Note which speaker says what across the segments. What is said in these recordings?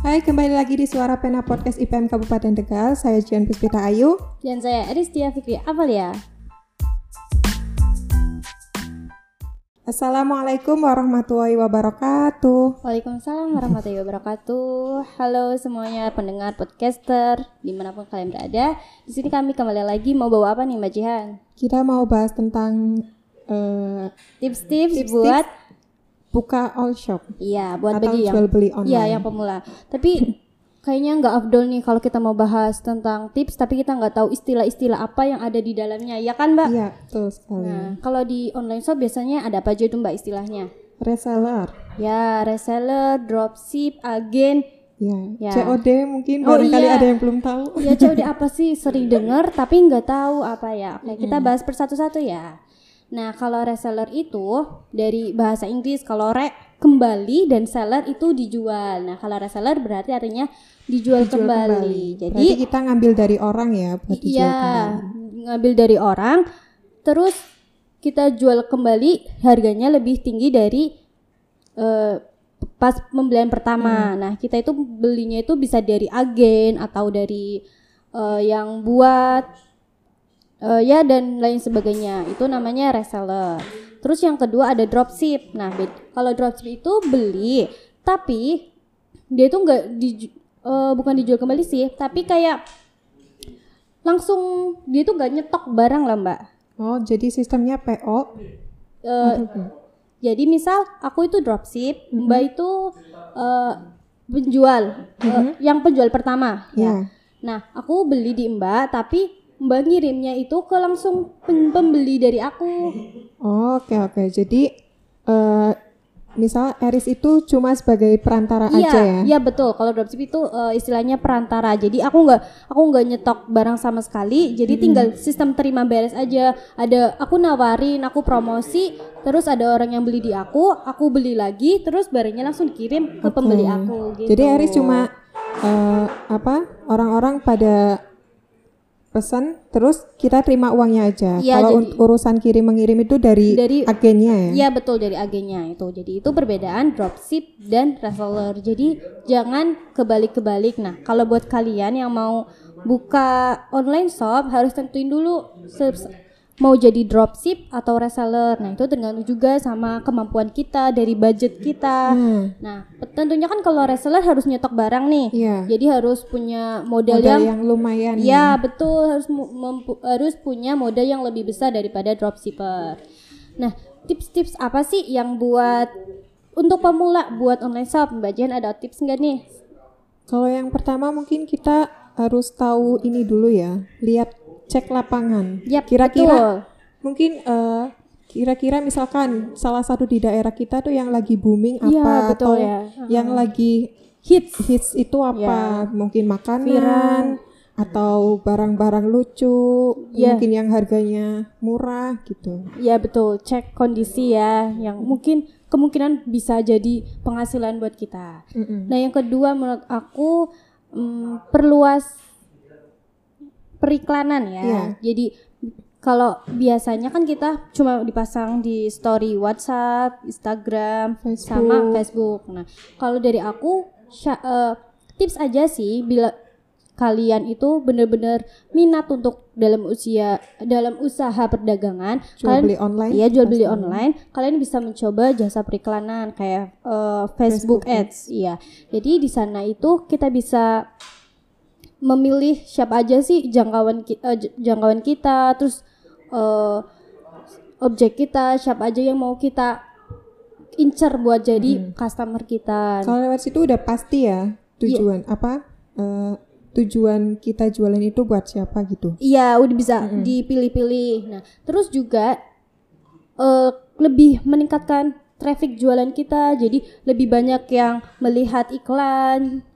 Speaker 1: Hai, kembali lagi di Suara Pena Podcast IPM Kabupaten Tegal. Saya Jian Puspita Ayu.
Speaker 2: Dan saya Aristia Fikri Avalia.
Speaker 1: Assalamualaikum warahmatullahi wabarakatuh.
Speaker 2: Waalaikumsalam warahmatullahi wabarakatuh. Halo semuanya pendengar podcaster di mana pun kalian berada. Di sini kami kembali lagi mau bawa apa nih Mbak Jihan?
Speaker 1: Kita mau bahas tentang eh,
Speaker 2: Tips-tips
Speaker 1: Tips-tips
Speaker 2: buat
Speaker 1: buka all shop
Speaker 2: iya buat
Speaker 1: atau
Speaker 2: bagi yang
Speaker 1: jual beli online.
Speaker 2: iya yang pemula. Tapi kayaknya nggak afdol nih kalau kita mau bahas tentang tips tapi kita nggak tahu istilah-istilah apa yang ada di dalamnya. Ya kan Mbak?
Speaker 1: Iya, betul sekali.
Speaker 2: Nah, kalau di online shop biasanya ada apa aja itu Mbak istilahnya?
Speaker 1: Reseller.
Speaker 2: Ya, reseller, dropship, agen,
Speaker 1: Ya,
Speaker 2: Ya.
Speaker 1: COD mungkin
Speaker 2: Oh,
Speaker 1: barangkali
Speaker 2: iya.
Speaker 1: ada yang belum tahu.
Speaker 2: Ya COD apa sih sering dengar tapi nggak tahu apa ya. Oke kita bahas persatu-satu ya. Nah kalau reseller itu dari bahasa Inggris kalau re kembali dan seller itu dijual. Nah kalau reseller berarti artinya dijual,
Speaker 1: Jual
Speaker 2: kembali. Jadi
Speaker 1: Berarti kita ngambil dari orang ya buat dijual
Speaker 2: iya
Speaker 1: kembali.
Speaker 2: ngambil dari orang terus kita jual kembali harganya lebih tinggi dari eh, pas pembelian pertama. Nah, kita itu belinya itu bisa dari agen atau dari eh, yang buat eh, ya dan lain sebagainya. Itu namanya reseller. Terus yang kedua ada dropship. Nah, kalau dropship itu beli tapi dia itu enggak di bukan dijual kembali sih, tapi kayak langsung dia tuh nggak nyetok barang lah mbak.
Speaker 1: Oh, jadi sistemnya PO.
Speaker 2: Eh, jadi misal aku itu dropship, mbak itu eh, penjual, eh, yang penjual pertama.
Speaker 1: Ya.
Speaker 2: Nah aku beli di mbak, tapi mbak ngirimnya itu ke langsung pembeli dari aku.
Speaker 1: Oh, Oke, oke. Jadi eh misal Eris itu cuma sebagai perantara
Speaker 2: Iya,
Speaker 1: aja ya.
Speaker 2: iya betul. Kalau dropship itu eh, istilahnya perantara. Jadi aku nggak aku nggak nyetok barang sama sekali. Jadi tinggal sistem terima beres aja. Ada aku nawarin, aku promosi, terus ada orang yang beli di aku, aku beli lagi, terus barangnya langsung dikirim ke pembeli aku. Gitu.
Speaker 1: Jadi Eris cuma eh, apa? Orang-orang pada pesan terus kita terima uangnya aja.
Speaker 2: Iya,
Speaker 1: Kalau
Speaker 2: jadi-
Speaker 1: urusan kirim mengirim itu dari,
Speaker 2: Dari-
Speaker 1: agennya ya.
Speaker 2: Iya betul dari agennya itu. Jadi itu perbedaan dropship dan reseller. Jadi jangan kebalik-kebalik. Nah kalau buat kalian yang mau buka online shop harus tentuin dulu mau jadi dropship atau reseller. Nah itu tergantung juga sama kemampuan kita dari budget kita.
Speaker 1: Hmm,
Speaker 2: Nah tentunya kan kalau reseller harus nyetok barang nih.
Speaker 1: Iya.
Speaker 2: Jadi harus punya modal,
Speaker 1: Modal
Speaker 2: yang
Speaker 1: yang lumayan.
Speaker 2: Ya betul harus mempu- harus punya modal yang lebih besar daripada dropshipper. Nah tips-tips apa sih yang buat untuk pemula buat online shop Mbak Jen ada tips nggak nih?
Speaker 1: Kalau yang pertama mungkin kita harus tahu ini dulu ya. Lihat cek lapangan.
Speaker 2: Yap,
Speaker 1: Kira-kira mungkin eh, kira-kira misalkan salah satu di daerah kita tuh yang lagi booming
Speaker 2: Iya,
Speaker 1: apa
Speaker 2: betul
Speaker 1: atau
Speaker 2: ya.
Speaker 1: yang lagi
Speaker 2: Hits.
Speaker 1: hits itu apa? Mungkin makanan atau barang-barang lucu,
Speaker 2: Iya.
Speaker 1: mungkin yang harganya murah gitu.
Speaker 2: Ya betul cek kondisi ya yang mungkin kemungkinan bisa jadi penghasilan buat kita.
Speaker 1: Mm-mm.
Speaker 2: Nah yang kedua menurut aku mm, perluas periklanan ya.
Speaker 1: Iya.
Speaker 2: Jadi kalau biasanya kan kita cuma dipasang di story WhatsApp, Instagram, sama Facebook. Nah kalau dari aku eh, tips aja sih bila kalian itu benar-benar minat untuk dalam usia dalam usaha perdagangan
Speaker 1: Jual
Speaker 2: kalian
Speaker 1: beli online.
Speaker 2: Iya jual beli online. Kalian bisa mencoba jasa periklanan kayak eh, Facebook, Ads. Iya. Jadi di sana itu kita bisa memilih siapa aja sih jangkauan ki- eh, jangkauan kita, terus eh, objek kita, siapa aja yang mau kita incer buat jadi customer kita.
Speaker 1: Kalau lewat situ udah pasti ya tujuan apa? eh, tujuan kita jualan itu buat siapa gitu.
Speaker 2: Iya, udah bisa dipilih-pilih. Nah, terus juga eh, lebih meningkatkan traffic jualan kita. Jadi lebih banyak yang melihat iklan.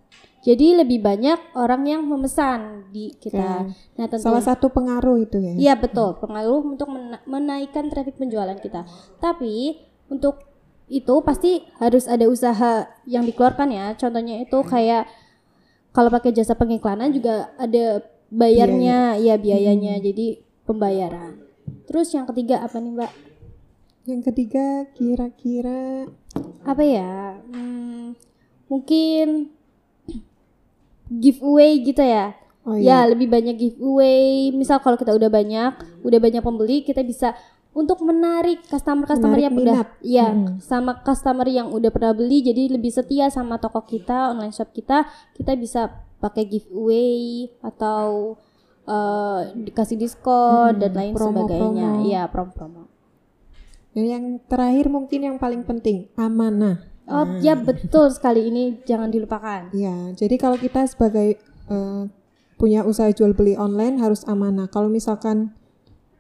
Speaker 2: Jadi lebih banyak orang yang memesan di kita. Nah, tentu
Speaker 1: Salah satu pengaruh itu ya.
Speaker 2: Iya betul, pengaruh untuk mena- menaikkan traffic penjualan kita. Tapi untuk itu pasti harus ada usaha yang dikeluarkan ya. Contohnya itu kayak kalau pakai jasa pengiklanan juga ada bayarnya, ya biayanya. Jadi pembayaran. Terus yang ketiga apa nih Mbak?
Speaker 1: Yang ketiga kira-kira
Speaker 2: Apa ya? Hmm, mungkin giveaway gitu ya.
Speaker 1: Oh
Speaker 2: Ya,
Speaker 1: iya.
Speaker 2: lebih banyak giveaway. Misal kalau kita udah banyak, udah banyak pembeli, kita bisa untuk menarik customer-customer yang udah ya
Speaker 1: Hmm.
Speaker 2: sama customer yang udah pernah beli jadi lebih setia sama toko kita, online shop kita, kita bisa pakai giveaway atau eh, dikasih diskon
Speaker 1: Hmm,
Speaker 2: dan lain
Speaker 1: promo-promo.
Speaker 2: sebagainya. Iya, promo-promo.
Speaker 1: Dan yang terakhir mungkin yang paling penting amanah.
Speaker 2: Oh,
Speaker 1: Hmm.
Speaker 2: ya betul sekali ini jangan dilupakan.
Speaker 1: Ya, jadi kalau kita sebagai eh, punya usaha jual beli online harus amanah. Kalau misalkan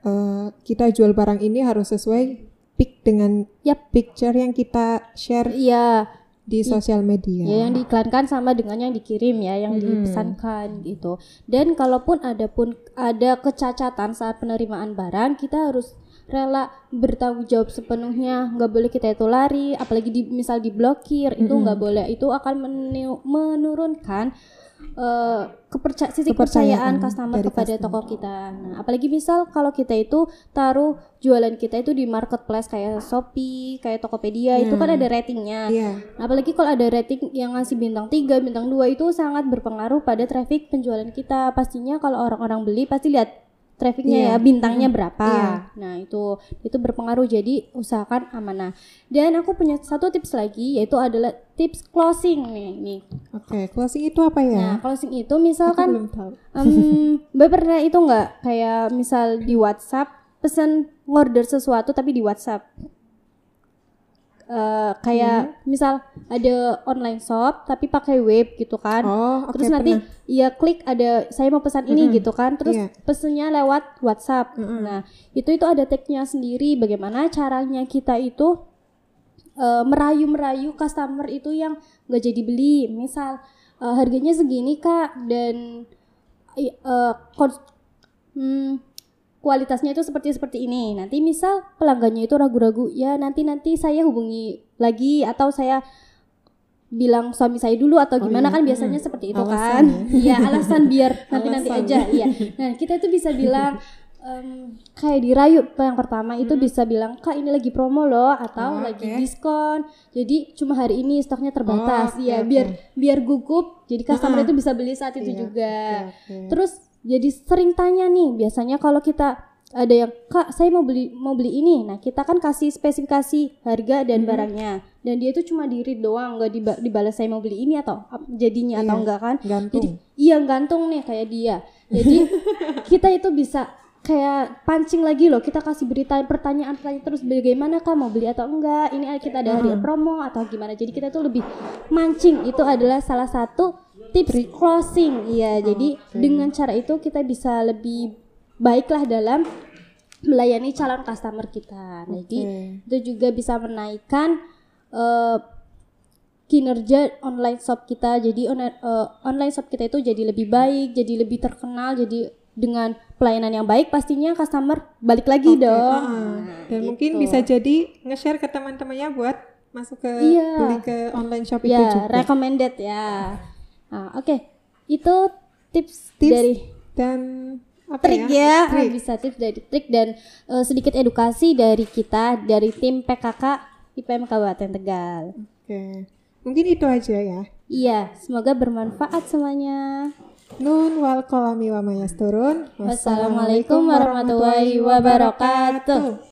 Speaker 1: eh, kita jual barang ini harus sesuai pic dengan
Speaker 2: Yap.
Speaker 1: picture yang kita share
Speaker 2: Iya,
Speaker 1: di sosial media.
Speaker 2: ya yang diiklankan sama dengan yang dikirim ya, yang dipesankan gitu. Dan kalaupun ada pun ada kecacatan saat penerimaan barang, kita harus rela bertanggung jawab sepenuhnya. Nggak boleh kita itu lari, apalagi di misal diblokir itu nggak boleh. Itu akan menu- menurunkan eh, keperca- sisi
Speaker 1: Kepercayaan
Speaker 2: kepercayaan customer kepada
Speaker 1: customer.
Speaker 2: toko kita. Nah, apalagi misal kalau kita itu taruh jualan kita itu di marketplace kayak Shopee, kayak Tokopedia, itu kan ada ratingnya.
Speaker 1: Iya.
Speaker 2: Apalagi kalau ada rating yang ngasih bintang 3, bintang 2 itu sangat berpengaruh pada traffic penjualan kita. Pastinya kalau orang-orang beli pasti lihat trafficnya
Speaker 1: Iya.
Speaker 2: ya, bintangnya berapa.
Speaker 1: Iya.
Speaker 2: Nah, itu itu berpengaruh jadi usahakan amanah. Dan aku punya satu tips lagi yaitu adalah tips closing nih.
Speaker 1: Oke, closing itu apa ya?
Speaker 2: Nah, closing itu
Speaker 1: Aku
Speaker 2: misalkan
Speaker 1: belum tahu.
Speaker 2: Em, Mbak pernah itu nggak kayak misal di WhatsApp pesan ngorder sesuatu tapi di WhatsApp Eh, kayak misal ada online shop tapi pakai web gitu kan.
Speaker 1: Oh, oke
Speaker 2: terus nanti
Speaker 1: pernah.
Speaker 2: ya klik ada saya mau pesan ini gitu kan. Terus
Speaker 1: Iya.
Speaker 2: pesennya lewat WhatsApp. Nah itu itu ada tagnya sendiri bagaimana caranya kita itu eh, merayu-merayu customer itu yang nggak jadi beli. Misal eh, harganya segini kak dan eh, kons- hmm, kualitasnya itu seperti seperti ini. Nanti misal pelanggannya itu ragu-ragu ya nanti nanti saya hubungi lagi atau saya bilang suami saya dulu atau gimana
Speaker 1: iya,
Speaker 2: kan biasanya seperti itu
Speaker 1: Alasan
Speaker 2: kan. iya alasan biar nanti nanti
Speaker 1: Alasan.
Speaker 2: aja iya. Nah kita itu bisa bilang em, kayak dirayu yang pertama itu bisa bilang kak ini lagi promo loh atau
Speaker 1: Oh,
Speaker 2: lagi diskon. Jadi cuma hari ini stoknya terbatas.
Speaker 1: Oh, oke,
Speaker 2: ya
Speaker 1: oke.
Speaker 2: biar biar gugup. Jadi customer
Speaker 1: Mm-mm.
Speaker 2: itu bisa beli saat itu
Speaker 1: Iya,
Speaker 2: juga.
Speaker 1: oke, oke.
Speaker 2: terus jadi sering tanya nih biasanya kalau kita ada yang kak saya mau beli mau beli ini. Nah kita kan kasih spesifikasi harga dan barangnya. Dan dia itu cuma di read doang nggak diba- dibalas saya mau beli ini atau jadinya atau
Speaker 1: Iya,
Speaker 2: enggak kan?
Speaker 1: gantung.
Speaker 2: jadi iya gantung nih kayak dia. Jadi kita itu bisa kayak pancing lagi loh kita kasih berita pertanyaan pertanyaan terus bagaimana kak mau beli atau enggak ini kita ada hari promo atau gimana? Jadi kita tuh lebih mancing. Itu adalah salah satu tips closing iya jadi dengan cara itu kita bisa lebih baiklah dalam melayani calon customer kita Nah, jadi
Speaker 1: Oke.
Speaker 2: itu juga bisa menaikkan eh, kinerja online shop kita jadi on- eh, online shop kita itu jadi lebih baik jadi lebih terkenal jadi dengan pelayanan yang baik pastinya customer balik lagi dong
Speaker 1: Ah,
Speaker 2: Nah,
Speaker 1: Dan
Speaker 2: gitu.
Speaker 1: mungkin bisa jadi nge-share ke teman-temannya buat masuk ke
Speaker 2: Iya.
Speaker 1: beli ke online shop itu
Speaker 2: ya
Speaker 1: juga.
Speaker 2: recommended ya nah, oke itu tips,
Speaker 1: Tips
Speaker 2: dari
Speaker 1: Dan apa
Speaker 2: trik
Speaker 1: ya?
Speaker 2: ya, bisa tips dari trik dan eh, sedikit edukasi dari kita dari tim PKK IPM Kabupaten Tegal
Speaker 1: Oke. Mungkin itu aja ya.
Speaker 2: iya semoga bermanfaat semuanya
Speaker 1: Nun wal kolami wa mayasturun.
Speaker 2: Wassalamualaikum warahmatullahi wabarakatuh.